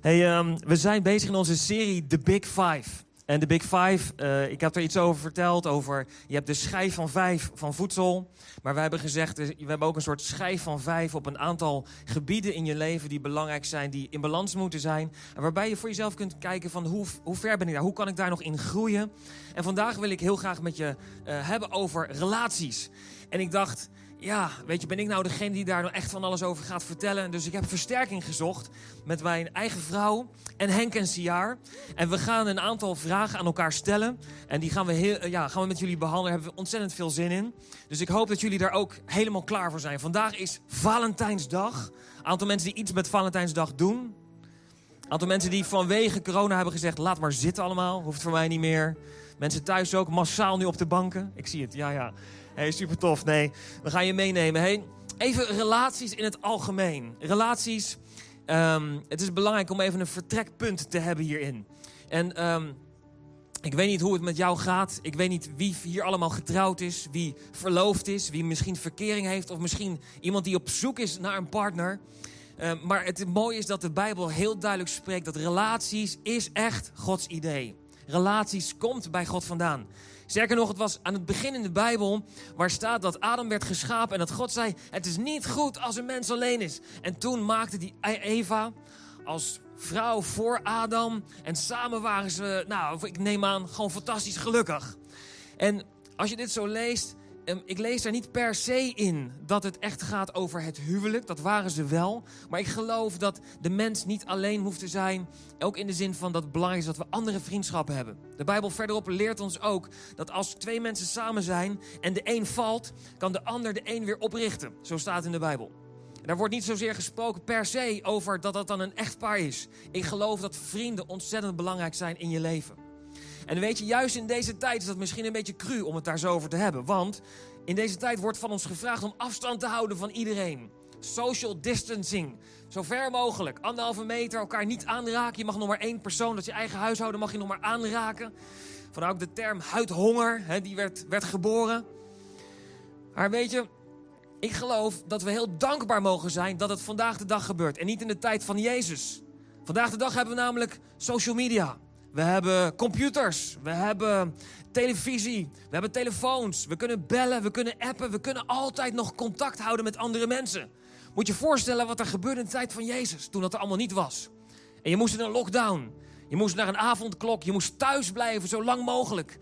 Hey, ehm, we zijn bezig in onze serie The Big Five. En de Big Five, uh, ik heb er iets over verteld. Over, je hebt de schijf van vijf van voedsel. Maar we hebben gezegd, we hebben ook een soort schijf van vijf op een aantal gebieden in je leven die belangrijk zijn, die in balans moeten zijn. En waarbij je voor jezelf kunt kijken van hoe, hoe ver ben ik daar? Hoe kan ik daar nog in groeien? En vandaag wil ik heel graag met je uh, hebben over relaties. En ik dacht, ja, weet je, ben ik nou degene die daar nou echt van alles over gaat vertellen? Dus ik heb versterking gezocht met mijn eigen vrouw en Henk en Siaar. En we gaan een aantal vragen aan elkaar stellen. En die gaan we, heel, ja, gaan we met jullie behandelen. Daar hebben we ontzettend veel zin in. Dus ik hoop dat jullie daar ook helemaal klaar voor zijn. Vandaag is Valentijnsdag. Aantal mensen die iets met Valentijnsdag doen. Aantal mensen die vanwege corona hebben gezegd: laat maar zitten allemaal, hoeft voor mij niet meer. Mensen thuis ook, massaal nu op de banken. Ik zie het, ja, ja. Hey, super tof. Nee, we gaan je meenemen. Hey, even relaties in het algemeen. Relaties, um, het is belangrijk om even een vertrekpunt te hebben hierin. En um, ik weet niet hoe het met jou gaat. Ik weet niet wie hier allemaal getrouwd is, wie verloofd is, wie misschien verkering heeft of misschien iemand die op zoek is naar een partner. Uh, maar het mooie is dat de Bijbel heel duidelijk spreekt dat relaties is echt Gods idee. Relaties komt bij God vandaan. Sterker nog, het was aan het begin in de Bijbel waar staat dat Adam werd geschapen en dat God zei: Het is niet goed als een mens alleen is. En toen maakte die Eva als vrouw voor Adam en samen waren ze, nou, ik neem aan, gewoon fantastisch gelukkig. En als je dit zo leest, ik lees daar niet per se in dat het echt gaat over het huwelijk. Dat waren ze wel. Maar ik geloof dat de mens niet alleen hoeft te zijn. Ook in de zin van dat het belangrijk is dat we andere vriendschappen hebben. De Bijbel verderop leert ons ook dat als twee mensen samen zijn en de een valt, kan de ander de een weer oprichten. Zo staat in de Bijbel. Daar wordt niet zozeer gesproken per se over dat dat dan een echtpaar is. Ik geloof dat vrienden ontzettend belangrijk zijn in je leven. En weet je, juist in deze tijd is dat misschien een beetje cru om het daar zo over te hebben. Want in deze tijd wordt van ons gevraagd om afstand te houden van iedereen. Social distancing. Zo ver mogelijk. Anderhalve meter, elkaar niet aanraken. Je mag nog maar één persoon, dat je eigen huishouden mag je nog maar aanraken. Vandaar ook de term huidhonger, hè, die werd, werd geboren. Maar weet je, ik geloof dat we heel dankbaar mogen zijn dat het vandaag de dag gebeurt. En niet in de tijd van Jezus. Vandaag de dag hebben we namelijk social media. We hebben computers, we hebben televisie, we hebben telefoons, we kunnen bellen, we kunnen appen, we kunnen altijd nog contact houden met andere mensen. Moet je voorstellen wat er gebeurde in de tijd van Jezus, toen dat er allemaal niet was. En je moest in een lockdown, je moest naar een avondklok, je moest thuis blijven zo lang mogelijk.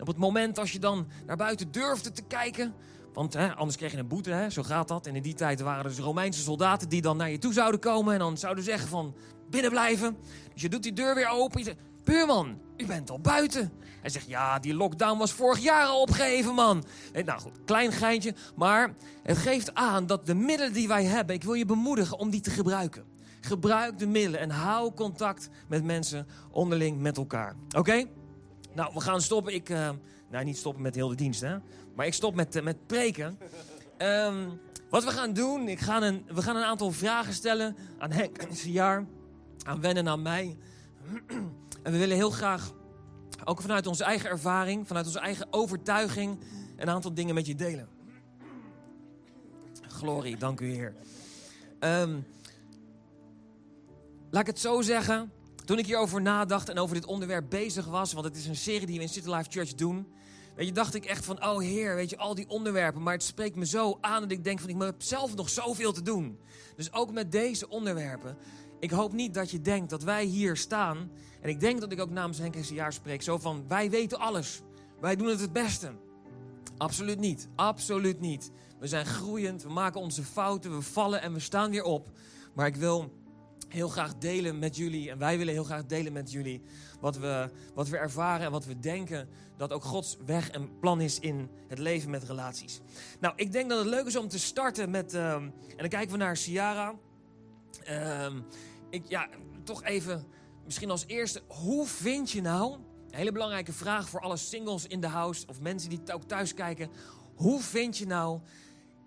op het moment als je dan naar buiten durfde te kijken, want hè, anders kreeg je een boete, hè, zo gaat dat. En in die tijd waren er dus Romeinse soldaten die dan naar je toe zouden komen en dan zouden zeggen van binnen blijven. Dus je doet die deur weer open, Buurman, u bent al buiten. Hij zegt, ja, die lockdown was vorig jaar al opgeheven, man. nou goed, klein geintje. Maar het geeft aan dat de middelen die wij hebben... ik wil je bemoedigen om die te gebruiken. Gebruik de middelen en hou contact met mensen onderling met elkaar. Oké? Nou, we gaan stoppen. Ik, uh, nou, niet stoppen met heel de dienst, hè. Maar ik stop met, uh, met preken. Um, wat we gaan doen, ik ga een, we gaan een aantal vragen stellen aan Henk en jaar, aan Wennen en aan mij... En we willen heel graag, ook vanuit onze eigen ervaring, vanuit onze eigen overtuiging, een aantal dingen met je delen. Glorie, dank u Heer. Um, laat ik het zo zeggen. Toen ik hierover nadacht en over dit onderwerp bezig was, want het is een serie die we in City Life Church doen. Weet je, dacht ik echt van, oh Heer, weet je, al die onderwerpen. Maar het spreekt me zo aan dat ik denk van, ik heb zelf nog zoveel te doen. Dus ook met deze onderwerpen ik hoop niet dat je denkt dat wij hier staan. En ik denk dat ik ook namens Henk en jaar spreek. Zo van, wij weten alles. Wij doen het het beste. Absoluut niet. Absoluut niet. We zijn groeiend. We maken onze fouten. We vallen en we staan weer op. Maar ik wil heel graag delen met jullie. En wij willen heel graag delen met jullie. Wat we, wat we ervaren en wat we denken. Dat ook Gods weg en plan is in het leven met relaties. Nou, ik denk dat het leuk is om te starten met. Uh, en dan kijken we naar Ciara. Um, ik, ja, toch even, misschien als eerste, hoe vind je nou, een hele belangrijke vraag voor alle singles in de house of mensen die ook thuis kijken, hoe vind je nou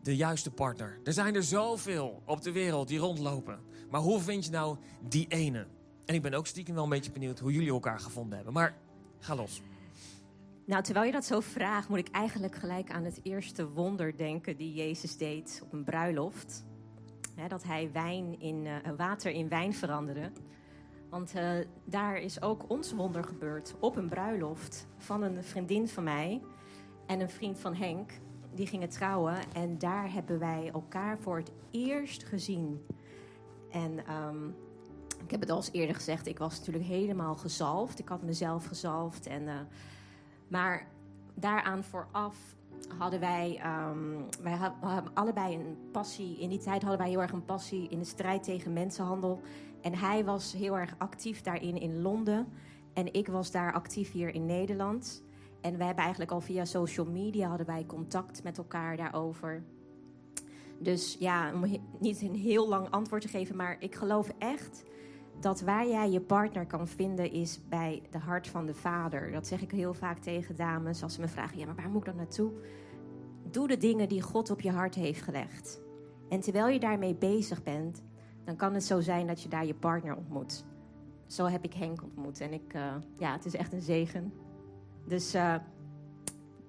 de juiste partner? Er zijn er zoveel op de wereld die rondlopen, maar hoe vind je nou die ene? En ik ben ook stiekem wel een beetje benieuwd hoe jullie elkaar gevonden hebben, maar ga los. Nou, terwijl je dat zo vraagt, moet ik eigenlijk gelijk aan het eerste wonder denken die Jezus deed op een bruiloft. Hè, dat hij wijn in, uh, water in wijn veranderde. Want uh, daar is ook ons wonder gebeurd. Op een bruiloft van een vriendin van mij en een vriend van Henk. Die gingen trouwen en daar hebben wij elkaar voor het eerst gezien. En um, ik heb het al eens eerder gezegd, ik was natuurlijk helemaal gezalfd. Ik had mezelf gezalfd. En, uh, maar daaraan vooraf hadden wij, um, wij hadden allebei een passie. In die tijd hadden wij heel erg een passie in de strijd tegen mensenhandel. En hij was heel erg actief daarin in Londen. En ik was daar actief hier in Nederland. En we hebben eigenlijk al via social media hadden wij contact met elkaar daarover. Dus ja, om niet een heel lang antwoord te geven, maar ik geloof echt dat waar jij je partner kan vinden is bij de hart van de vader. Dat zeg ik heel vaak tegen dames als ze me vragen: ja, maar waar moet ik dan naartoe? Doe de dingen die God op je hart heeft gelegd. En terwijl je daarmee bezig bent, dan kan het zo zijn dat je daar je partner ontmoet. Zo heb ik Henk ontmoet en ik, uh, ja, het is echt een zegen. Dus uh,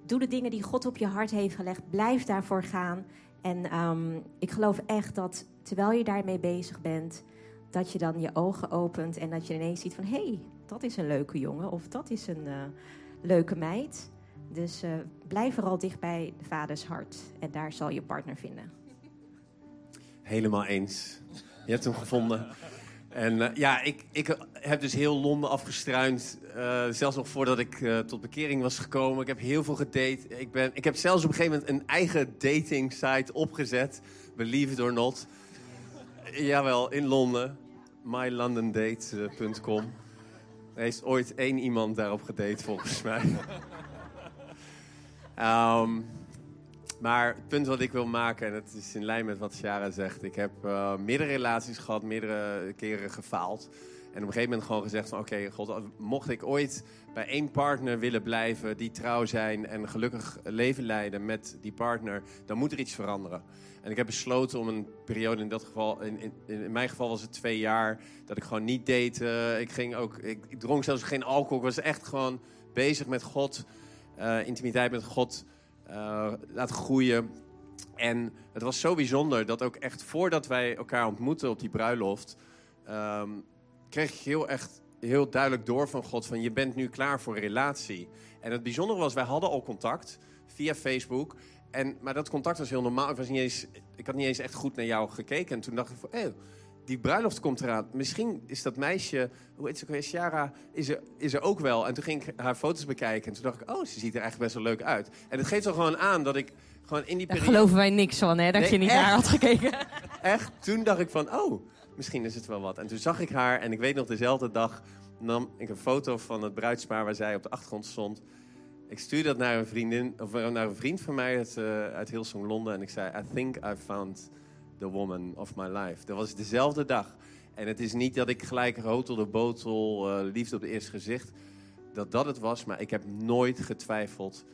doe de dingen die God op je hart heeft gelegd. Blijf daarvoor gaan. En um, ik geloof echt dat terwijl je daarmee bezig bent, dat je dan je ogen opent en dat je ineens ziet van hé, hey, dat is een leuke jongen of dat is een uh, leuke meid. Dus uh, blijf vooral dicht bij de vaders hart en daar zal je partner vinden. Helemaal eens. Je hebt hem gevonden. En uh, ja, ik, ik heb dus heel Londen afgestruind. Zelfs nog voordat ik tot bekering was gekomen. Ik heb heel veel gedate. Ik, ben, ik heb zelfs op een gegeven moment een eigen dating site opgezet. Believe it or not. Jawel, in Londen. mylondondate.com. Er heeft ooit één iemand daarop gedate, volgens mij. um, maar het punt wat ik wil maken, en het is in lijn met wat Shara zegt. Ik heb uh, meerdere relaties gehad, meerdere keren gefaald. En op een gegeven moment gewoon gezegd van... oké, God, mocht ik ooit bij één partner willen blijven... die trouw zijn en gelukkig leven leiden met die partner... dan moet er iets veranderen. En ik heb besloten om een periode, in dat geval, in, in, in mijn geval was het twee jaar, dat ik gewoon niet date. ik, ging ook, ik, dronk zelfs geen alcohol. Ik was echt gewoon bezig met God, uh, intimiteit met God laten groeien. En het was zo bijzonder dat ook echt voordat wij elkaar ontmoetten op die bruiloft, um, kreeg ik heel echt heel duidelijk door van God van je bent nu klaar voor een relatie. En het bijzondere was, wij hadden al contact via Facebook. En, maar dat contact was heel normaal. Ik, was niet eens, ik had niet eens echt goed naar jou gekeken. En toen dacht ik van, hey, die bruiloft komt eraan. Misschien is dat meisje, hoe heet ze ook Ciara, is er, is er ook wel. En toen ging ik haar foto's bekijken. En toen dacht ik, oh, ze ziet er eigenlijk best wel leuk uit. En het geeft al gewoon aan dat ik gewoon in die periode... Daar geloven wij niks van, hè? Dat nee, je niet echt, naar had gekeken. Echt? Toen dacht ik van, oh, misschien is het wel wat. En toen zag ik haar en ik weet nog dezelfde dag nam ik een foto van het bruidspaar waar zij op de achtergrond stond. Ik stuurde dat naar een vriendin, of naar een vriend van mij uit, uh, uit Hillsong Londen. En ik zei, I think I found the woman of my life. Dat was dezelfde dag. En het is niet dat ik gelijk rotel de botel, uh, liefde op het eerste gezicht. Dat dat het was, maar ik heb nooit getwijfeld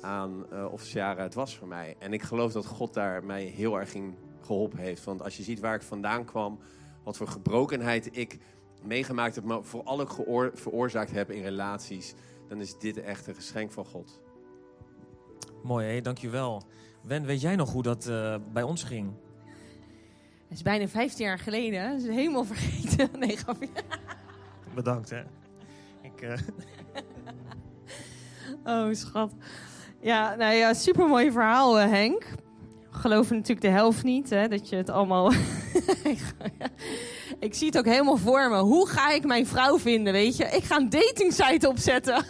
aan uh, of Ciara het was voor mij. En ik geloof dat God daar mij heel erg in geholpen heeft. Want als je ziet waar ik vandaan kwam, wat voor gebrokenheid ik meegemaakt heb, maar vooral ook veroorzaakt heb in relaties, dan is dit echt een geschenk van God. Mooi, hé, dankjewel. Wen, weet jij nog hoe dat uh, bij ons ging? Het is bijna 15 jaar geleden. Dat is helemaal vergeten. Nee, grapje. Bedankt, hè. Ik, uh... oh, schat. Ja, nou ja, super mooi verhaal, uh, Henk. Geloof natuurlijk de helft niet, hè, dat je het allemaal... ik zie het ook helemaal voor me. Hoe ga ik mijn vrouw vinden, weet je? Ik ga een datingsite opzetten.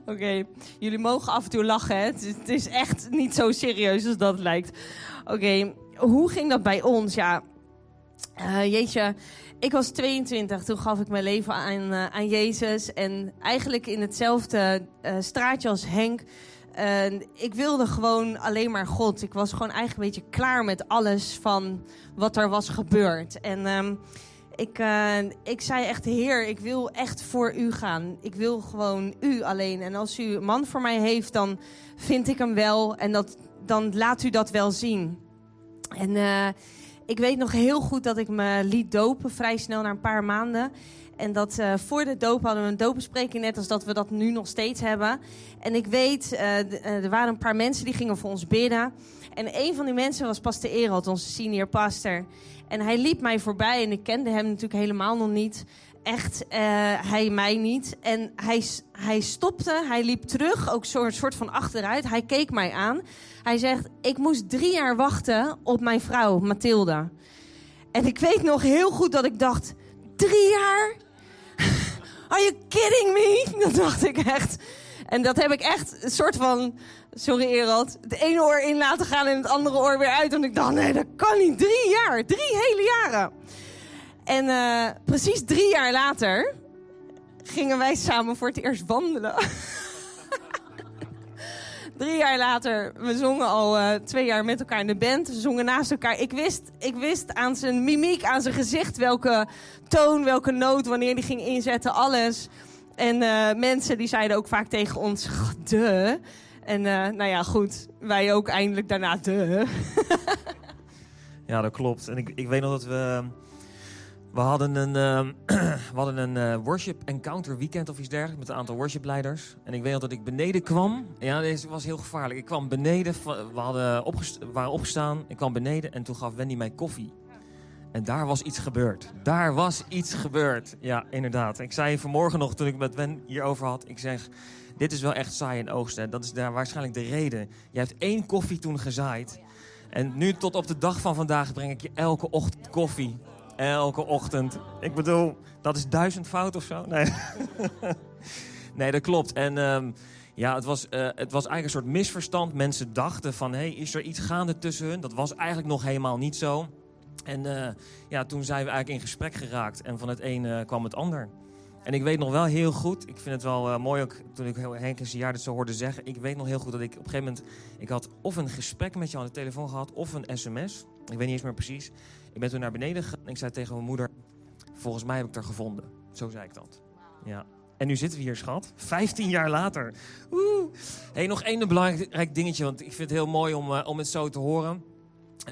Oké, okay. jullie mogen af en toe lachen, hè? Het is echt niet zo serieus als dat lijkt. Oké, okay hoe ging dat bij ons? Ja, uh, jeetje, ik was 22, toen gaf ik mijn leven aan, uh, aan Jezus. En eigenlijk in hetzelfde uh, straatje als Henk. ik wilde gewoon alleen maar God. Ik was gewoon eigenlijk een beetje klaar met alles van wat er was gebeurd. En um, ik, ik zei echt, Heer, ik wil echt voor u gaan. Ik wil gewoon u alleen. En als u een man voor mij heeft, dan vind ik hem wel. En dat, dan laat u dat wel zien. En uh, ik weet nog heel goed dat ik me liet dopen vrij snel na een paar maanden. En dat uh, voor de doop hadden we een dopenspreking, net als dat we dat nu nog steeds hebben. En ik weet, uh, er waren een paar mensen die gingen voor ons bidden. En een van die mensen was Pastor Erald, onze senior pastor. En hij liep mij voorbij en ik kende hem natuurlijk helemaal nog niet. Echt, uh, hij mij niet. En hij, hij stopte, hij liep terug, ook zo'n soort van achteruit. Hij keek mij aan. Hij zegt, ik moest drie jaar wachten op mijn vrouw, Mathilde. En ik weet nog heel goed dat ik dacht, drie jaar? Are you kidding me? Dat dacht ik echt. En dat heb ik echt een soort van, sorry Erald, het ene oor in laten gaan en het andere oor weer uit. En ik dacht, nee, dat kan niet. Drie jaar, drie hele jaren. En uh, precies drie jaar later gingen wij samen voor het eerst wandelen. drie jaar later, we zongen al uh, twee jaar met elkaar in de band. We zongen naast elkaar. Ik wist, ik wist aan zijn mimiek, aan zijn gezicht, welke toon, welke noot, wanneer die ging inzetten, alles. En uh, mensen die zeiden ook vaak tegen ons, de. En nou ja, goed, wij ook eindelijk daarna de. ja, dat klopt. En ik, ik weet nog dat we... We hadden een, uh, we hadden een uh, worship encounter weekend of iets dergelijks met een aantal worshipleiders. En ik weet dat ik beneden kwam. Ja, deze was heel gevaarlijk. Ik kwam beneden, we hadden waren opgestaan. Ik kwam beneden en toen gaf Wendy mij koffie. En daar was iets gebeurd. Daar was iets gebeurd. Ja, inderdaad. Ik zei vanmorgen nog, toen ik met Wen hierover had, ik zeg, dit is wel echt saai in oogsten. Dat is daar waarschijnlijk de reden. Je hebt één koffie toen gezaaid. En nu tot op de dag van vandaag breng ik je elke ochtend koffie. Elke ochtend. Ik bedoel, dat is duizend fout of zo? Nee, nee dat klopt. En um, ja, het was, uh, het was eigenlijk een soort misverstand. Mensen dachten van, hé, hey, is er iets gaande tussen hun? Dat was eigenlijk nog helemaal niet zo. En uh, ja, toen zijn we eigenlijk in gesprek geraakt. En van het een uh, kwam het ander. En ik weet nog wel heel goed, ik vind het wel mooi ook toen ik Henk een jaar dit zo hoorde zeggen. Ik weet nog heel goed dat ik op een gegeven moment, ik had of een gesprek met je aan de telefoon gehad of een sms. Ik weet niet eens meer precies. Ik ben toen naar beneden gegaan en ik zei tegen mijn moeder, volgens mij heb ik het er gevonden. Zo zei ik dat. Ja. En nu zitten we hier, schat. 15 jaar later. Oeh. Hey, nog één belangrijk dingetje, want ik vind het heel mooi om, uh, om het zo te horen.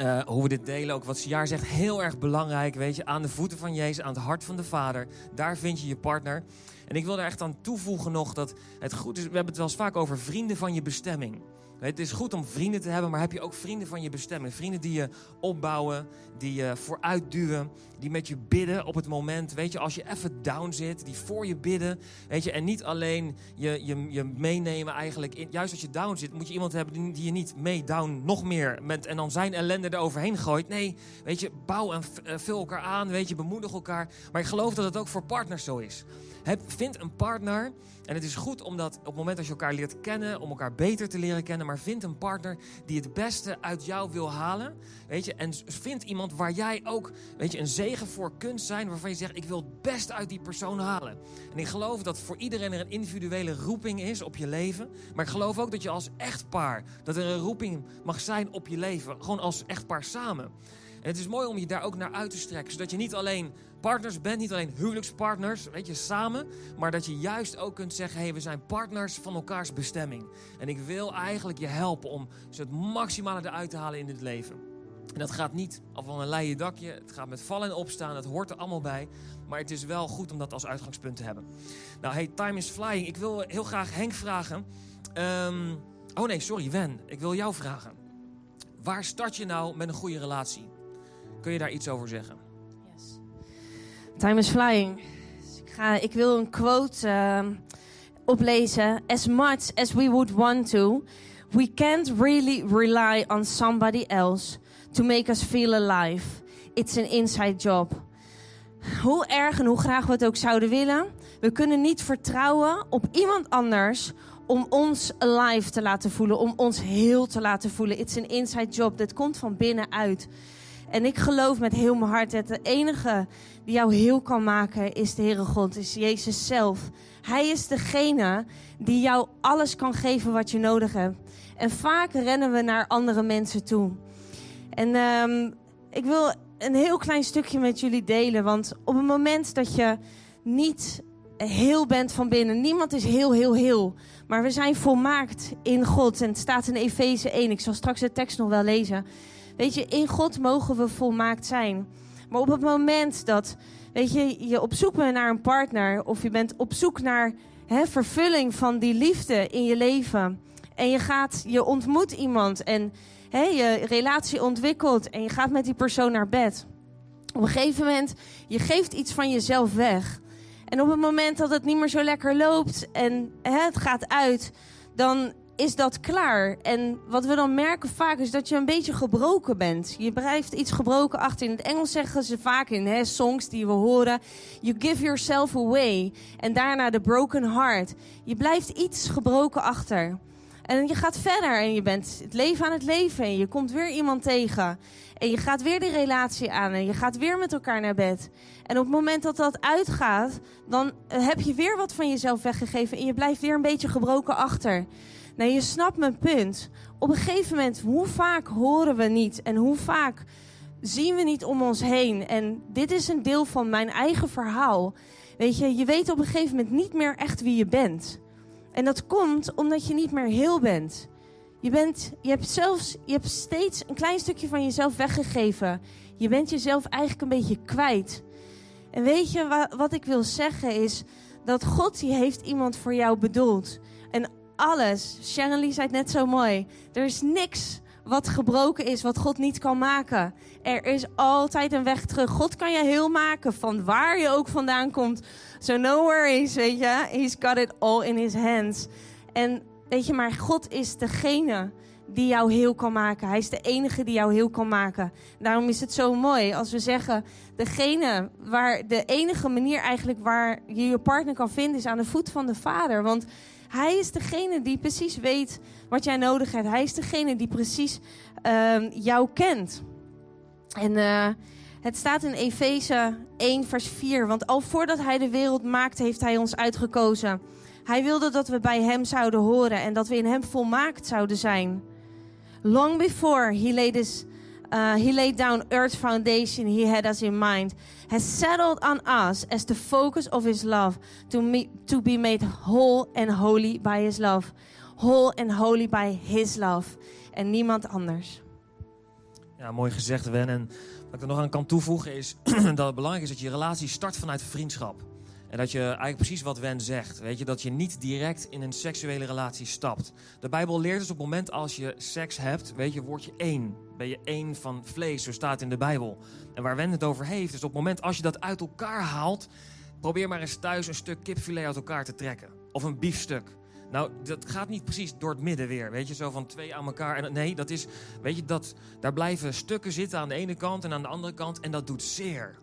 Uh, hoe we dit delen, ook wat Siar zegt, heel erg belangrijk. Weet je, aan de voeten van Jezus, aan het hart van de Vader. Daar vind je je partner. En ik wil er echt aan toevoegen nog dat het goed is. We hebben het wel eens vaak over vrienden van je bestemming. Het is goed om vrienden te hebben, maar heb je ook vrienden van je bestemming? Vrienden die je opbouwen, die je vooruitduwen, die met je bidden op het moment. Weet je, als je even down zit, die voor je bidden. Weet je, en niet alleen je, je, je meenemen eigenlijk. Juist als je down zit, moet je iemand hebben die, die je niet mee down nog meer met en dan zijn ellende eroverheen gooit. Nee, weet je, bouw en vul elkaar aan, weet je, bemoedig elkaar. Maar ik geloof dat het ook voor partners zo is. Heb, vind een partner. En het is goed omdat op het moment dat je elkaar leert kennen, om elkaar beter te leren kennen. Maar vind een partner die het beste uit jou wil halen. Weet je, en vind iemand waar jij ook weet je, een zegen voor kunt zijn. Waarvan je zegt, ik wil het beste uit die persoon halen. En ik geloof dat voor iedereen er een individuele roeping is op je leven. Maar ik geloof ook dat je als echtpaar, dat er een roeping mag zijn op je leven. Gewoon als echtpaar samen. En het is mooi om je daar ook naar uit te strekken. Zodat je niet alleen partners bent, niet alleen huwelijkspartners, weet je, samen. Maar dat je juist ook kunt zeggen, hey, we zijn partners van elkaars bestemming. En ik wil eigenlijk je helpen om het maximale eruit te halen in dit leven. En dat gaat niet van een leien dakje. Het gaat met vallen en opstaan. Dat hoort er allemaal bij. Maar het is wel goed om dat als uitgangspunt te hebben. Nou, hey, time is flying. Ik wil heel graag Henk vragen. Um, oh nee, sorry, Wen. Ik wil jou vragen. Waar start je nou met een goede relatie? Kun je daar iets over zeggen? Yes. Time is flying. Ik, ga, ik wil een quote uh, oplezen. As much as we would want to, we can't really rely on somebody else to make us feel alive. It's an inside job. Hoe erg en hoe graag we het ook zouden willen, we kunnen niet vertrouwen op iemand anders om ons alive te laten voelen, om ons heel te laten voelen. It's an inside job. Dat komt van binnenuit. En ik geloof met heel mijn hart dat de enige die jou heel kan maken is de Heere God, is Jezus zelf. Hij is degene die jou alles kan geven wat je nodig hebt. En vaak rennen we naar andere mensen toe. En um, ik wil een heel klein stukje met jullie delen. Want op het moment dat je niet heel bent van binnen, niemand is heel, heel, heel. Maar we zijn volmaakt in God. En het staat in Efeze 1. Ik zal straks de tekst nog wel lezen weet je, in God mogen we volmaakt zijn. Maar op het moment dat, weet je, je op zoek bent naar een partner of je bent op zoek naar hè, vervulling van die liefde in je leven en je gaat, je ontmoet iemand en hè, je relatie ontwikkelt en je gaat met die persoon naar bed. Op een gegeven moment, je geeft iets van jezelf weg. En op het moment dat het niet meer zo lekker loopt en hè, het gaat uit, dan is dat klaar. En wat we dan merken vaak is dat je een beetje gebroken bent. Je blijft iets gebroken achter. In het Engels zeggen ze vaak in hè, songs die we horen: You give yourself away. En daarna de broken heart. Je blijft iets gebroken achter. En je gaat verder en je bent het leven aan het leven. En je komt weer iemand tegen. En je gaat weer die relatie aan. En je gaat weer met elkaar naar bed. En op het moment dat dat uitgaat, dan heb je weer wat van jezelf weggegeven. En je blijft weer een beetje gebroken achter. Nee, je snapt mijn punt. Op een gegeven moment, hoe vaak horen we niet en hoe vaak zien we niet om ons heen? En dit is een deel van mijn eigen verhaal. Weet je, je weet op een gegeven moment niet meer echt wie je bent. En dat komt omdat je niet meer heel bent. Je, bent, je hebt zelfs, je hebt steeds een klein stukje van jezelf weggegeven. Je bent jezelf eigenlijk een beetje kwijt. En weet je wat, ik wil zeggen is dat God die heeft iemand voor jou bedoeld. En alles, Sharon Lee zei het net zo mooi. Er is niks wat gebroken is, wat God niet kan maken. Er is altijd een weg terug. God kan je heel maken, van waar je ook vandaan komt. So no worries, weet je. He's got it all in his hands. En weet je, maar God is degene die jou heel kan maken. Hij is de enige die jou heel kan maken. Daarom is het zo mooi als we zeggen: degene waar de enige manier eigenlijk waar je je partner kan vinden is aan de voet van de Vader. Want hij is degene die precies weet wat jij nodig hebt. Hij is degene die precies uh, jou kent. En uh, het staat in Efeze 1, vers 4. Want al voordat hij de wereld maakte, heeft hij ons uitgekozen. Hij wilde dat we bij hem zouden horen en dat we in hem volmaakt zouden zijn. Long before he laid his uh, he laid down earth's foundation he had us in mind, has settled on us as the focus of his love to, to be made whole and holy by his love. Whole and holy by his love. En niemand anders. Ja, mooi gezegd, Wen. En wat ik er nog aan kan toevoegen is dat het belangrijk is dat je relatie start vanuit vriendschap. En dat je eigenlijk precies wat Wen zegt. Weet je, dat je niet direct in een seksuele relatie stapt. De Bijbel leert dus op het moment als je seks hebt, weet je, word je één. Ben je één van vlees, zo staat in de Bijbel. En waar Wen het over heeft, is op het moment als je dat uit elkaar haalt, probeer maar eens thuis een stuk kipfilet uit elkaar te trekken. Of een biefstuk. Nou, dat gaat niet precies door het midden weer. Weet je, zo van twee aan elkaar. En nee, dat is, weet je, dat, daar blijven stukken zitten aan de ene kant en aan de andere kant. En dat doet zeer.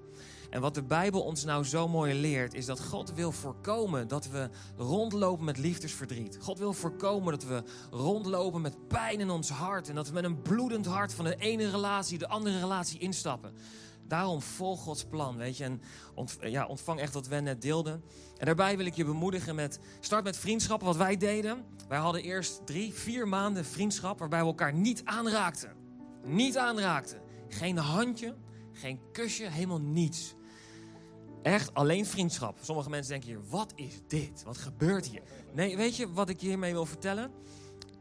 En wat de Bijbel ons nou zo mooi leert, is dat God wil voorkomen dat we rondlopen met liefdesverdriet. God wil voorkomen dat we rondlopen met pijn in ons hart. En dat we met een bloedend hart van de ene relatie de andere relatie instappen. Daarom volg Gods plan, weet je. En ja, ontvang echt wat we net deelden. En daarbij wil ik je bemoedigen met... Start met vriendschappen, wat wij deden. Wij hadden eerst drie, vier maanden vriendschap... waarbij we elkaar niet aanraakten. Niet aanraakten. Geen handje, geen kusje, helemaal niets. Echt alleen vriendschap. Sommige mensen denken hier, wat is dit? Wat gebeurt hier? Nee, weet je wat ik hiermee wil vertellen?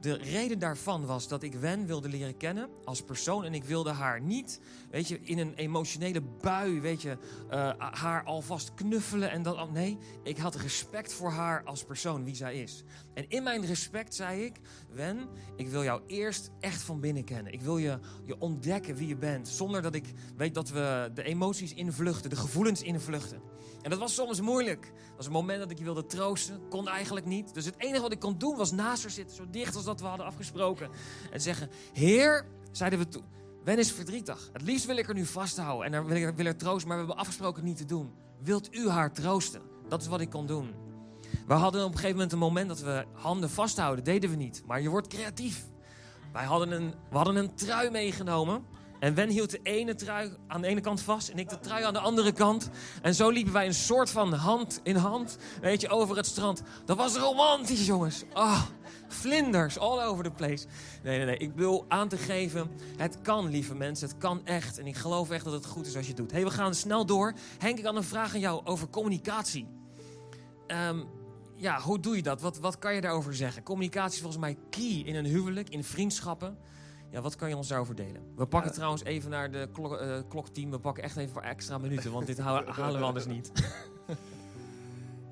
De reden daarvan was dat ik Wen wilde leren kennen als persoon. En ik wilde haar niet, weet je, in een emotionele bui, weet je, uh, haar alvast knuffelen en dan. Nee, ik had respect voor haar als persoon, wie zij is. En in mijn respect zei ik: Wen, ik wil jou eerst echt van binnen kennen. Ik wil je, je ontdekken wie je bent. Zonder dat ik weet dat we de emoties invluchten, de gevoelens invluchten. En dat was soms moeilijk. Dat was een moment dat ik je wilde troosten. Kon eigenlijk niet. Dus het enige wat ik kon doen was naast haar zitten. Zo dicht als dat we hadden afgesproken. En zeggen, Heer, zeiden we toe. Wen is verdrietig. Het liefst wil ik er nu vasthouden. En dan wil ik wil er troosten. Maar we hebben afgesproken niet te doen. Wilt u haar troosten? Dat is wat ik kon doen. We hadden op een gegeven moment een moment dat we handen vasthouden. Deden we niet. Maar je wordt creatief. Wij hadden een, we hadden een trui meegenomen. En Wen hield de ene trui aan de ene kant vast en ik de trui aan de andere kant. En zo liepen wij een soort van hand in hand, weet je, over het strand. Dat was romantisch, jongens. Ah, vlinders all over the place. Nee, nee, nee. Ik wil aan te geven, het kan, lieve mensen. Het kan echt. En ik geloof echt dat het goed is als je het doet. hey, we gaan snel door. Henk, ik had een vraag aan jou over communicatie. Um, ja, hoe doe je dat? Wat, wat kan je daarover zeggen? Communicatie is volgens mij key in een huwelijk, in vriendschappen. Ja, wat kan je ons daarover delen? We pakken Ja. trouwens even naar de klok, eh, klokteam. We pakken echt even voor extra minuten, want dit halen we anders niet.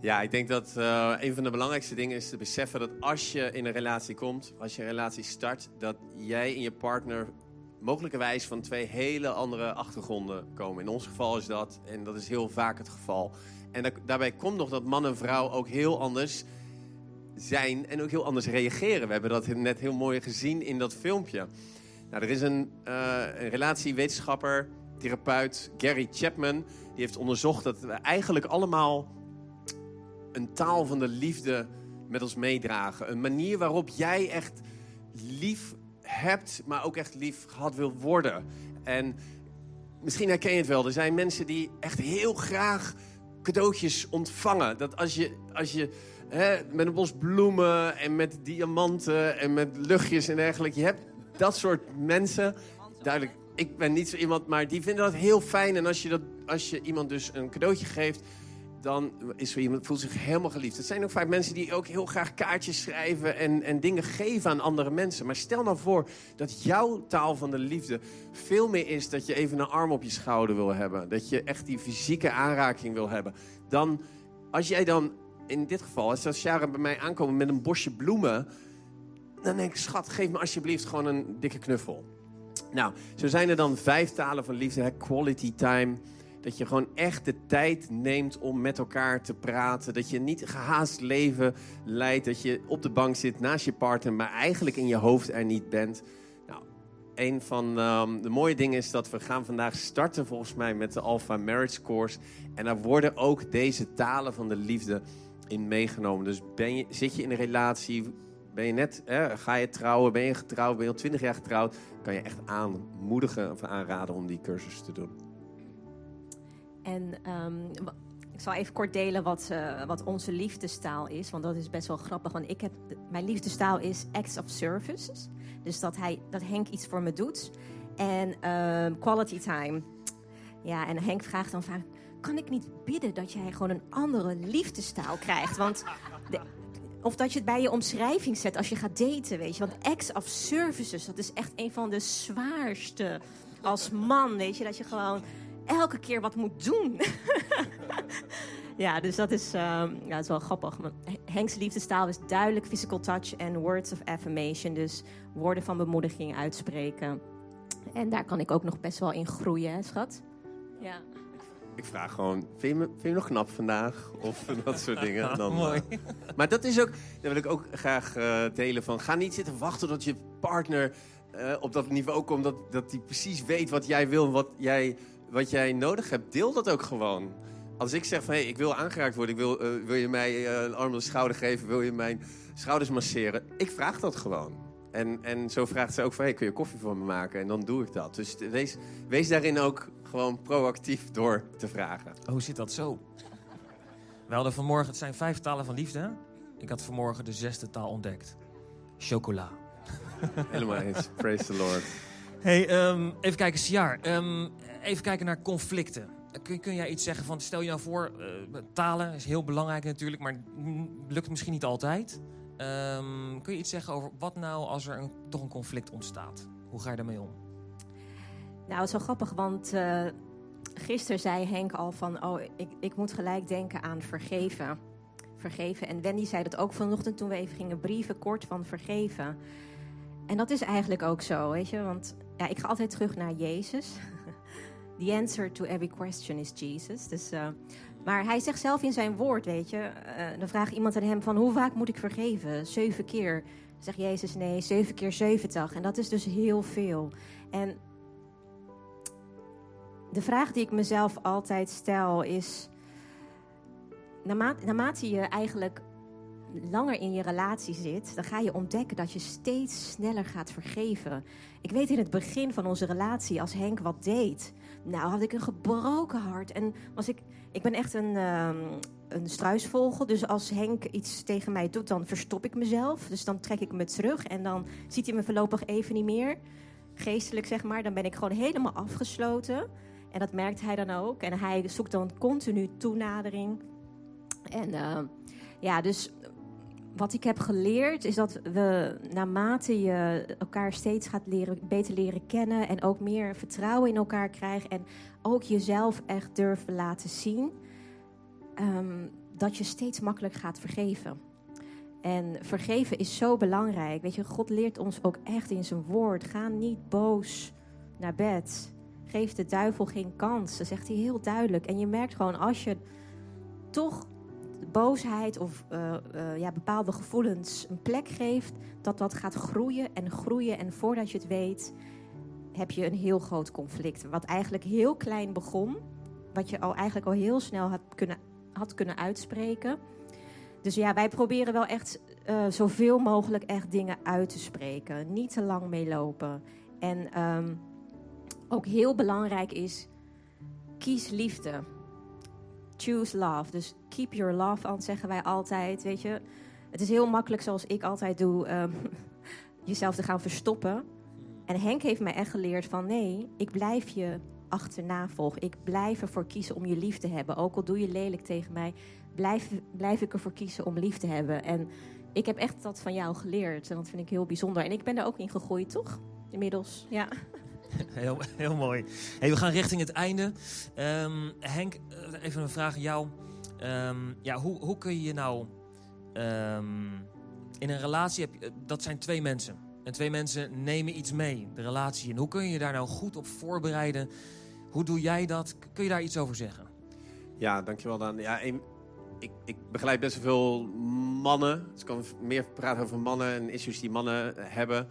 Ja, ik denk dat eh, een van de belangrijkste dingen is te beseffen dat als je in een relatie komt, als je een relatie start, dat jij en je partner mogelijkerwijs van twee hele andere achtergronden komen. In ons geval is dat, en dat is heel vaak het geval. En da- daarbij komt nog dat man en vrouw ook heel anders zijn en ook heel anders reageren. We hebben dat net heel mooi gezien in dat filmpje. Nou, er is een, eh, een relatiewetenschapper, therapeut, Gary Chapman, die heeft onderzocht dat we eigenlijk allemaal een taal van de liefde met ons meedragen. Een manier waarop jij echt lief hebt, maar ook echt lief gehad wil worden. En misschien herken je het wel. Er zijn mensen die echt heel graag cadeautjes ontvangen. Dat als je, als je hè, met een bos bloemen en met diamanten en met luchtjes en dergelijke... Je hebt dat soort mensen. Duidelijk, ik ben niet zo iemand, maar die vinden dat heel fijn. En als je, dat, als je iemand dus een cadeautje geeft dan is zo iemand voelt zich helemaal geliefd. Het zijn ook vaak mensen die ook heel graag kaartjes schrijven en, en dingen geven aan andere mensen. Maar stel nou voor dat jouw taal van de liefde veel meer is dat je even een arm op je schouder wil hebben. Dat je echt die fysieke aanraking wil hebben. Dan, als jij dan, in dit geval, als Sharon bij mij aankomt met een bosje bloemen, dan denk ik, schat, geef me alsjeblieft gewoon een dikke knuffel. Nou, zo zijn er dan vijf talen van liefde. Quality time. Dat je gewoon echt de tijd neemt om met elkaar te praten. Dat je niet gehaast leven leidt. Dat je op de bank zit naast je partner, maar eigenlijk in je hoofd er niet bent. Nou, een van ehm, de mooie dingen is dat we gaan vandaag starten volgens mij met de Alpha Marriage Course. En daar worden ook deze talen van de liefde in meegenomen. Dus ben je, zit je in een relatie, ben je net, ga je trouwen, ben je getrouwd, ben je al twintig jaar getrouwd, kan je echt aanmoedigen of aanraden om die cursus te doen. En ehm, ik zal even kort delen wat, eh, wat onze liefdestaal is. Want dat is best wel grappig. Want ik heb, mijn liefdestaal is acts of services. Dus dat, hij, dat Henk iets voor me doet. En ehm, quality time. Ja, en Henk vraagt dan vaak... Kan ik niet bidden dat jij gewoon een andere liefdestaal krijgt? Want... Of dat je het bij je omschrijving zet als je gaat daten, weet je. Want acts of services, dat is echt een van de zwaarste als man, weet je. Dat je gewoon elke keer wat moet doen. ja, dus dat is, ehm, ja, dat is wel grappig. Want Henk's liefdestaal is duidelijk physical touch en words of affirmation. Dus woorden van bemoediging uitspreken. En daar kan ik ook nog best wel in groeien, hè, schat? Ja. Ik vraag gewoon, vind je me, vind je me nog knap vandaag? Of dat soort dingen. Dan, Mooi. eh, maar dat is ook, dat wil ik ook graag eh, delen van. Ga niet zitten wachten tot je partner eh, op dat niveau komt. Dat, dat hij precies weet wat jij wil, wat jij, wat jij nodig hebt. Deel dat ook gewoon. Als ik zeg van, hey, ik wil aangeraakt worden. Ik wil, eh, wil je mij eh, een arm de schouder geven? Wil je mijn schouders masseren? Ik vraag dat gewoon. En, en zo vraagt ze ook van, hey, kun je koffie voor me maken? En dan doe ik dat. Dus wees, wees daarin ook gewoon proactief door te vragen. Oh, hoe zit dat zo? We hadden vanmorgen, het zijn vijf talen van liefde. Ik had vanmorgen de zesde taal ontdekt. Chocola. Helemaal eens. Praise the Lord. Hey, ehm, even kijken, Siar. Ehm, even kijken naar conflicten. Kun, kun jij iets zeggen van, stel je nou voor, eh, talen is heel belangrijk natuurlijk, maar lukt misschien niet altijd. Ehm, kun je iets zeggen over wat nou als er een, toch een conflict ontstaat? Hoe ga je daarmee om? Nou, het is wel grappig, want eh gisteren zei Henk al van... oh, ik, ik moet gelijk denken aan vergeven. Vergeven. En Wendy zei dat ook vanochtend toen we even gingen brieven, kort van vergeven. En dat is eigenlijk ook zo, weet je. Want ja, ik ga altijd terug naar Jezus. The answer to every question is Jesus. Dus, eh, maar hij zegt zelf in zijn woord, weet je... eh, dan vraagt iemand aan hem van hoe vaak moet ik vergeven? Zeven keer. Zegt Jezus nee, zeven keer zeventig. En dat is dus heel veel. En de vraag die ik mezelf altijd stel is: naarmate, naarmate je eigenlijk langer in je relatie zit, dan ga je ontdekken dat je steeds sneller gaat vergeven. Ik weet in het begin van onze relatie, als Henk wat deed, nou had ik een gebroken hart en was ik. Ik ben echt een, ehm, een struisvogel. Dus als Henk iets tegen mij doet, dan verstop ik mezelf. Dus dan trek ik me terug en dan ziet hij me voorlopig even niet meer. Geestelijk zeg maar. Dan ben ik gewoon helemaal afgesloten. En dat merkt hij dan ook. En hij zoekt dan continu toenadering. En eh, ja, dus wat ik heb geleerd is dat we naarmate je elkaar steeds gaat leren, beter leren kennen en ook meer vertrouwen in elkaar krijgt en ook jezelf echt durven laten zien, ehm, dat je steeds makkelijk gaat vergeven. En vergeven is zo belangrijk. Weet je, God leert ons ook echt in zijn woord. Ga niet boos naar bed. Geef de duivel geen kans. Dat zegt hij heel duidelijk. En je merkt gewoon als je toch boosheid of uh, uh, ja, bepaalde gevoelens een plek geeft, dat dat gaat groeien en groeien. En voordat je het weet, heb je een heel groot conflict. Wat eigenlijk heel klein begon, wat je al eigenlijk al heel snel had kunnen, had kunnen uitspreken. Dus ja, wij proberen wel echt uh, zoveel mogelijk echt dingen uit te spreken. Niet te lang meelopen. En um, ook heel belangrijk is, kies liefde. Choose love. Dus keep your love aan, zeggen wij altijd. Weet je, het is heel makkelijk zoals ik altijd doe, um, jezelf te gaan verstoppen. En Henk heeft mij echt geleerd van nee, ik blijf je achterna volgen. Ik blijf ervoor kiezen om je lief te hebben. Ook al doe je lelijk tegen mij, blijf, blijf ik ervoor kiezen om lief te hebben. En ik heb echt dat van jou geleerd. En dat vind ik heel bijzonder. En ik ben er ook in gegroeid, toch? Inmiddels, ja. Heel, mooi. We gaan richting het einde. Um, Henk, even een vraag aan jou. Um, ja, hoe, hoe kun je je nou... Um, in een relatie, heb, dat zijn twee mensen. En twee mensen nemen iets mee, de relatie. En hoe kun je je daar nou goed op voorbereiden? Hoe doe jij dat? Kun je daar iets over zeggen? Ja, dankjewel Dan. Ja, ik, ik begeleid best wel veel mannen. Dus ik kan meer praten over mannen en issues die mannen hebben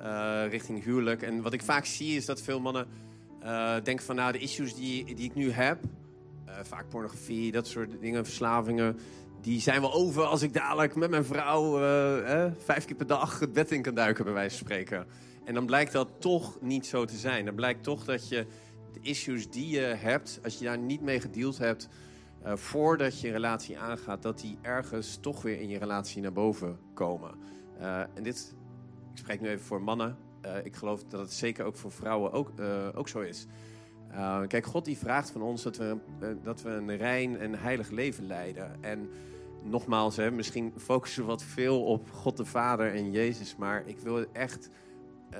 uh, richting huwelijk. En wat ik vaak zie is dat veel mannen uh, denken van... nou, de issues die, die ik nu heb... Uh, vaak pornografie, dat soort dingen, verslavingen... die zijn wel over als ik dadelijk met mijn vrouw... vijf keer per dag het bed in kan duiken, bij wijze van spreken. En dan blijkt dat toch niet zo te zijn. Dan blijkt toch dat je de issues die je hebt... als je daar niet mee gedeeld hebt... Voordat je een relatie aangaat, dat die ergens toch weer in je relatie naar boven komen. En dit, ik spreek nu even voor mannen. Uh, ik geloof dat het zeker ook voor vrouwen ook, ook zo is. kijk, God die vraagt van ons dat we, dat we een rein en heilig leven leiden. En nogmaals, hè, misschien focussen we wat veel op God de Vader en Jezus. Maar ik wil echt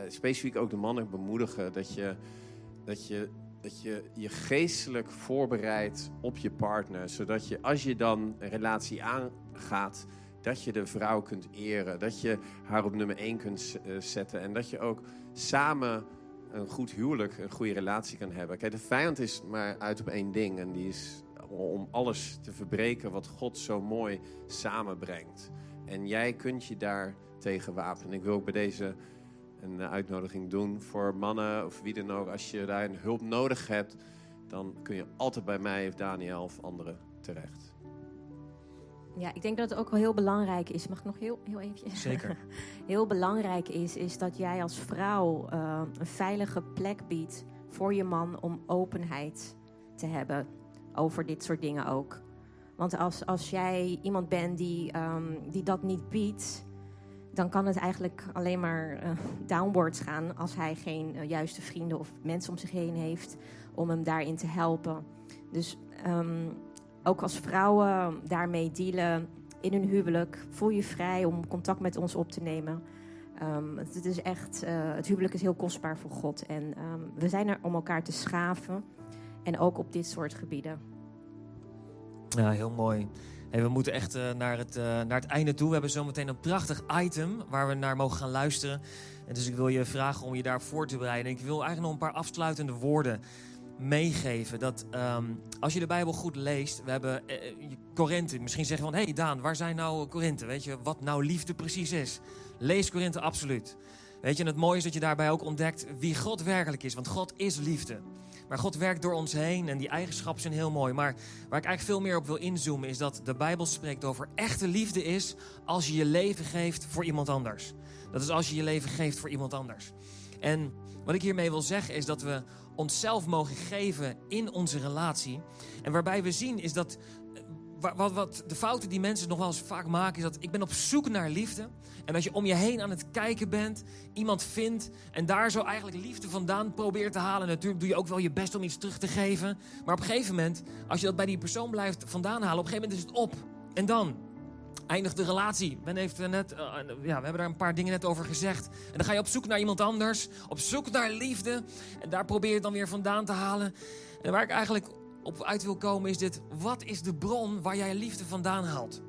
specifiek ook de mannen bemoedigen dat je, dat je dat je je geestelijk voorbereidt op je partner. Zodat je als je dan een relatie aangaat, dat je de vrouw kunt eren. Dat je haar op nummer 1 kunt uh, zetten. En dat je ook samen een goed huwelijk, een goede relatie kan hebben. Kijk, de vijand is maar uit op één ding. En die is om alles te verbreken wat God zo mooi samenbrengt. En jij kunt je daar tegen wapenen. Ik wil ook bij deze een uitnodiging doen voor mannen of wie dan ook. Als je daar een hulp nodig hebt, dan kun je altijd bij mij of Daniel of anderen terecht. Ja, ik denk dat het ook wel heel belangrijk is. Mag ik nog heel, heel eventjes? Zeker. heel belangrijk is, is dat jij als vrouw uh, een veilige plek biedt voor je man om openheid te hebben over dit soort dingen ook. Want als, als jij iemand bent die, um, die dat niet biedt, dan kan het eigenlijk alleen maar uh, downwards gaan als hij geen uh, juiste vrienden of mensen om zich heen heeft om hem daarin te helpen. Dus um, ook als vrouwen daarmee dealen in hun huwelijk, voel je vrij om contact met ons op te nemen. Um, het, is echt, uh, het huwelijk is heel kostbaar voor God en um, we zijn er om elkaar te schaven en ook op dit soort gebieden. Ja, heel mooi. We moeten echt uh, naar, het, uh, naar het einde toe. We hebben zometeen een prachtig item waar we naar mogen gaan luisteren. En dus ik wil je vragen om je daar voor te bereiden. Ik wil eigenlijk nog een paar afsluitende woorden meegeven. Dat um, als je de Bijbel goed leest, we hebben uh, Korinthe. Misschien zeggen van, hé hey Daan, waar zijn nou Korinthe? Weet je wat nou liefde precies is? Lees Korinthe absoluut. Weet je, en het mooie is dat je daarbij ook ontdekt wie God werkelijk is. Want God is liefde. Maar God werkt door ons heen en die eigenschappen zijn heel mooi. Maar waar ik eigenlijk veel meer op wil inzoomen is dat de Bijbel spreekt over echte liefde is als je je leven geeft voor iemand anders. Dat is als je je leven geeft voor iemand anders. En wat ik hiermee wil zeggen is dat we onszelf mogen geven in onze relatie. En waarbij we zien is dat wat, wat, de fouten die mensen nog wel eens vaak maken, is dat ik ben op zoek naar liefde. En dat je om je heen aan het kijken bent, iemand vindt en daar zo eigenlijk liefde vandaan probeert te halen. Natuurlijk doe je ook wel je best om iets terug te geven. Maar op een gegeven moment, als je dat bij die persoon blijft vandaan halen, op een gegeven moment is het op. En dan? Eindigt de relatie. Ben heeft eh, net, eh, ja, we hebben daar een paar dingen net over gezegd. En dan ga je op zoek naar iemand anders. Op zoek naar liefde. En daar probeer je het dan weer vandaan te halen. En waar ik eigenlijk op uit wil komen is dit. Wat is de bron waar jij liefde vandaan haalt?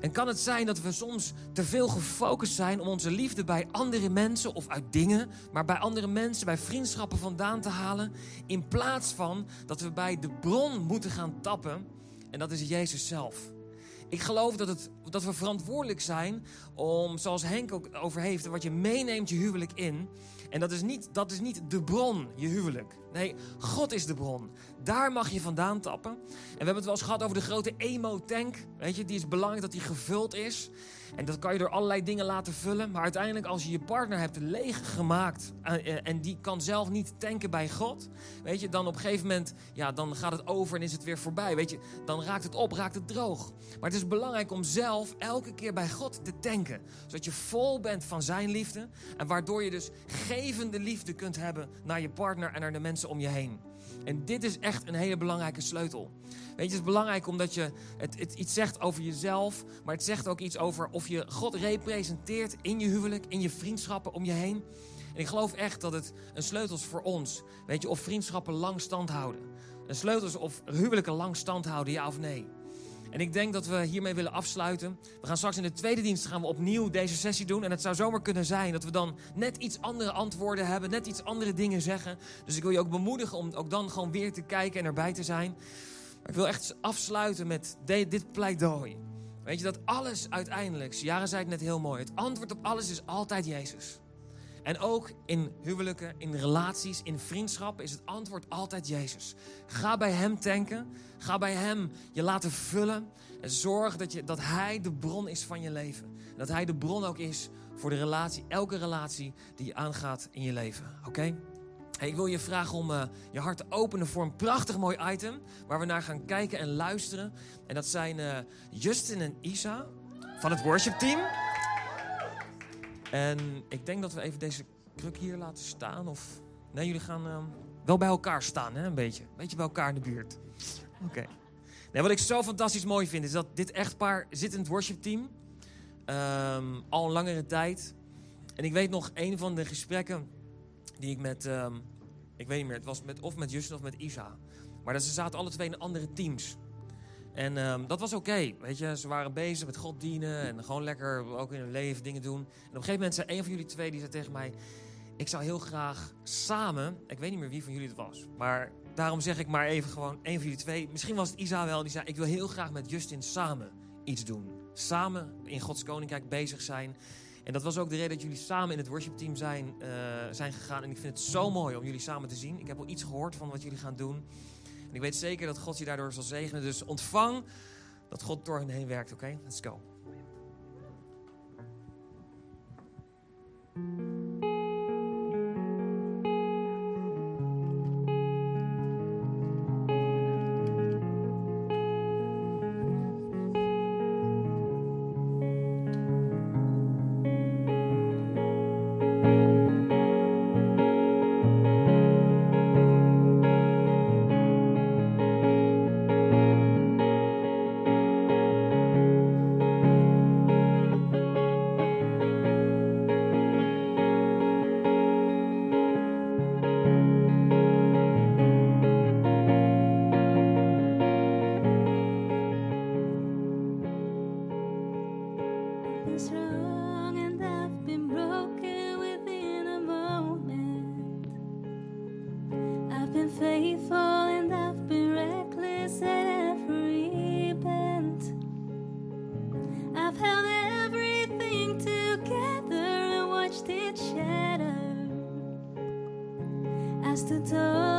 En kan het zijn dat we soms te veel gefocust zijn om onze liefde bij andere mensen of uit dingen, maar bij andere mensen, bij vriendschappen vandaan te halen, in plaats van dat we bij de bron moeten gaan tappen, en dat is Jezus zelf. Ik geloof dat, het, dat we verantwoordelijk zijn om, zoals Henk ook over heeft, wat je meeneemt je huwelijk in. En dat is, niet, dat is niet de bron, je huwelijk. Nee, God is de bron. Daar mag je vandaan tappen. En we hebben het wel eens gehad over de grote emo-tank. Weet je, die is belangrijk dat die gevuld is. En dat kan je door allerlei dingen laten vullen. Maar uiteindelijk, als je je partner hebt leeg gemaakt. Eh, eh, en die kan zelf niet tanken bij God. Weet je, dan op een gegeven moment. Ja, dan gaat het over en is het weer voorbij. Weet je, dan raakt het op, raakt het droog. Maar het is belangrijk om zelf elke keer bij God te tanken. Zodat je vol bent van zijn liefde. En waardoor je dus gevende liefde kunt hebben naar je partner en naar de mensen om je heen. En dit is echt een hele belangrijke sleutel. Weet je, het is belangrijk omdat je het, het, iets zegt over jezelf, maar het zegt ook iets over of je God representeert in je huwelijk, in je vriendschappen om je heen. En ik geloof echt dat het een sleutel is voor ons. Weet je, of vriendschappen lang stand houden. Een sleutel is of huwelijken lang stand houden, ja of nee. En ik denk dat we hiermee willen afsluiten. We gaan straks in de tweede dienst gaan we opnieuw deze sessie doen. En het zou zomaar kunnen zijn dat we dan net iets andere antwoorden hebben, net iets andere dingen zeggen. Dus ik wil je ook bemoedigen om ook dan gewoon weer te kijken en erbij te zijn. Maar ik wil echt afsluiten met dit pleidooi. Weet je dat alles uiteindelijk, Jaren zei het net heel mooi, het antwoord op alles is altijd Jezus. En ook in huwelijken, in relaties, in vriendschappen is het antwoord altijd Jezus. Ga bij Hem tanken. Ga bij Hem je laten vullen. En zorg dat, je, dat Hij de bron is van je leven. Dat Hij de bron ook is voor de relatie, elke relatie die je aangaat in je leven. Oké? Hey, ik wil je vragen om uh, je hart te openen voor een prachtig mooi item. Waar we naar gaan kijken en luisteren. En dat zijn uh, Justin en Isa van het worship team. En ik denk dat we even deze kruk hier laten staan. Of nee, jullie gaan uh, wel bij elkaar staan, hè? Een beetje. Een beetje bij elkaar in de buurt. Oké. Nee, wat ik zo fantastisch mooi vind, is dat dit echtpaar zit in het worshipteam. Um, al een langere tijd. En ik weet nog, een van de gesprekken die ik met, um, ik weet niet meer, het was met, of met Justin of met Isa. Maar dat ze zaten alle twee in andere teams. En um, dat was oké, weet je. Ze waren bezig met God dienen en gewoon lekker ook in hun leven dingen doen. En op een gegeven moment zei een van jullie twee, die zei tegen mij... Ik zou heel graag samen, ik weet niet meer wie van jullie het was... maar daarom zeg ik maar even gewoon een van jullie twee. Misschien was het Isa wel, die zei... Ik wil heel graag met Justin samen iets doen. Samen in Gods Koninkrijk bezig zijn. En dat was ook de reden dat jullie samen in het worshipteam zijn, uh, zijn gegaan. En ik vind het zo mooi om jullie samen te zien. Ik heb al iets gehoord van wat jullie gaan doen. En ik weet zeker dat God je daardoor zal zegenen. Dus ontvang dat God door hen heen werkt. Oké, let's go. past the time.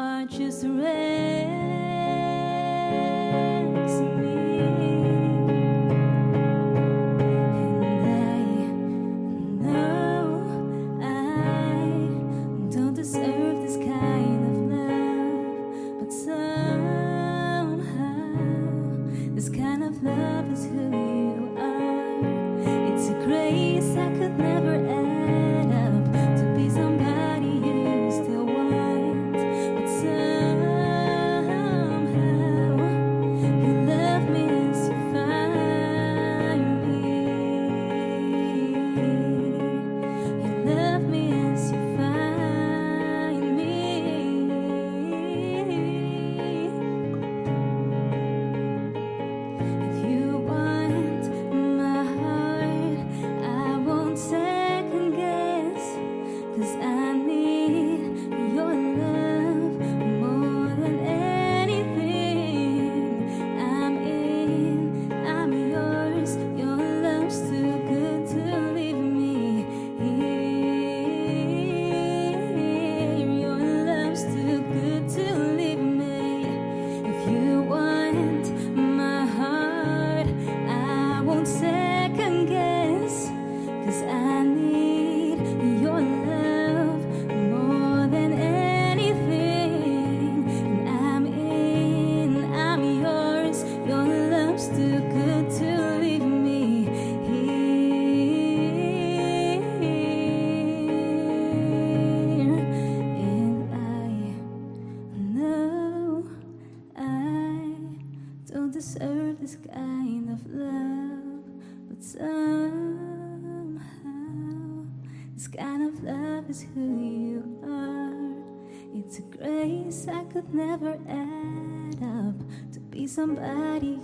arches red. Never add up to be somebody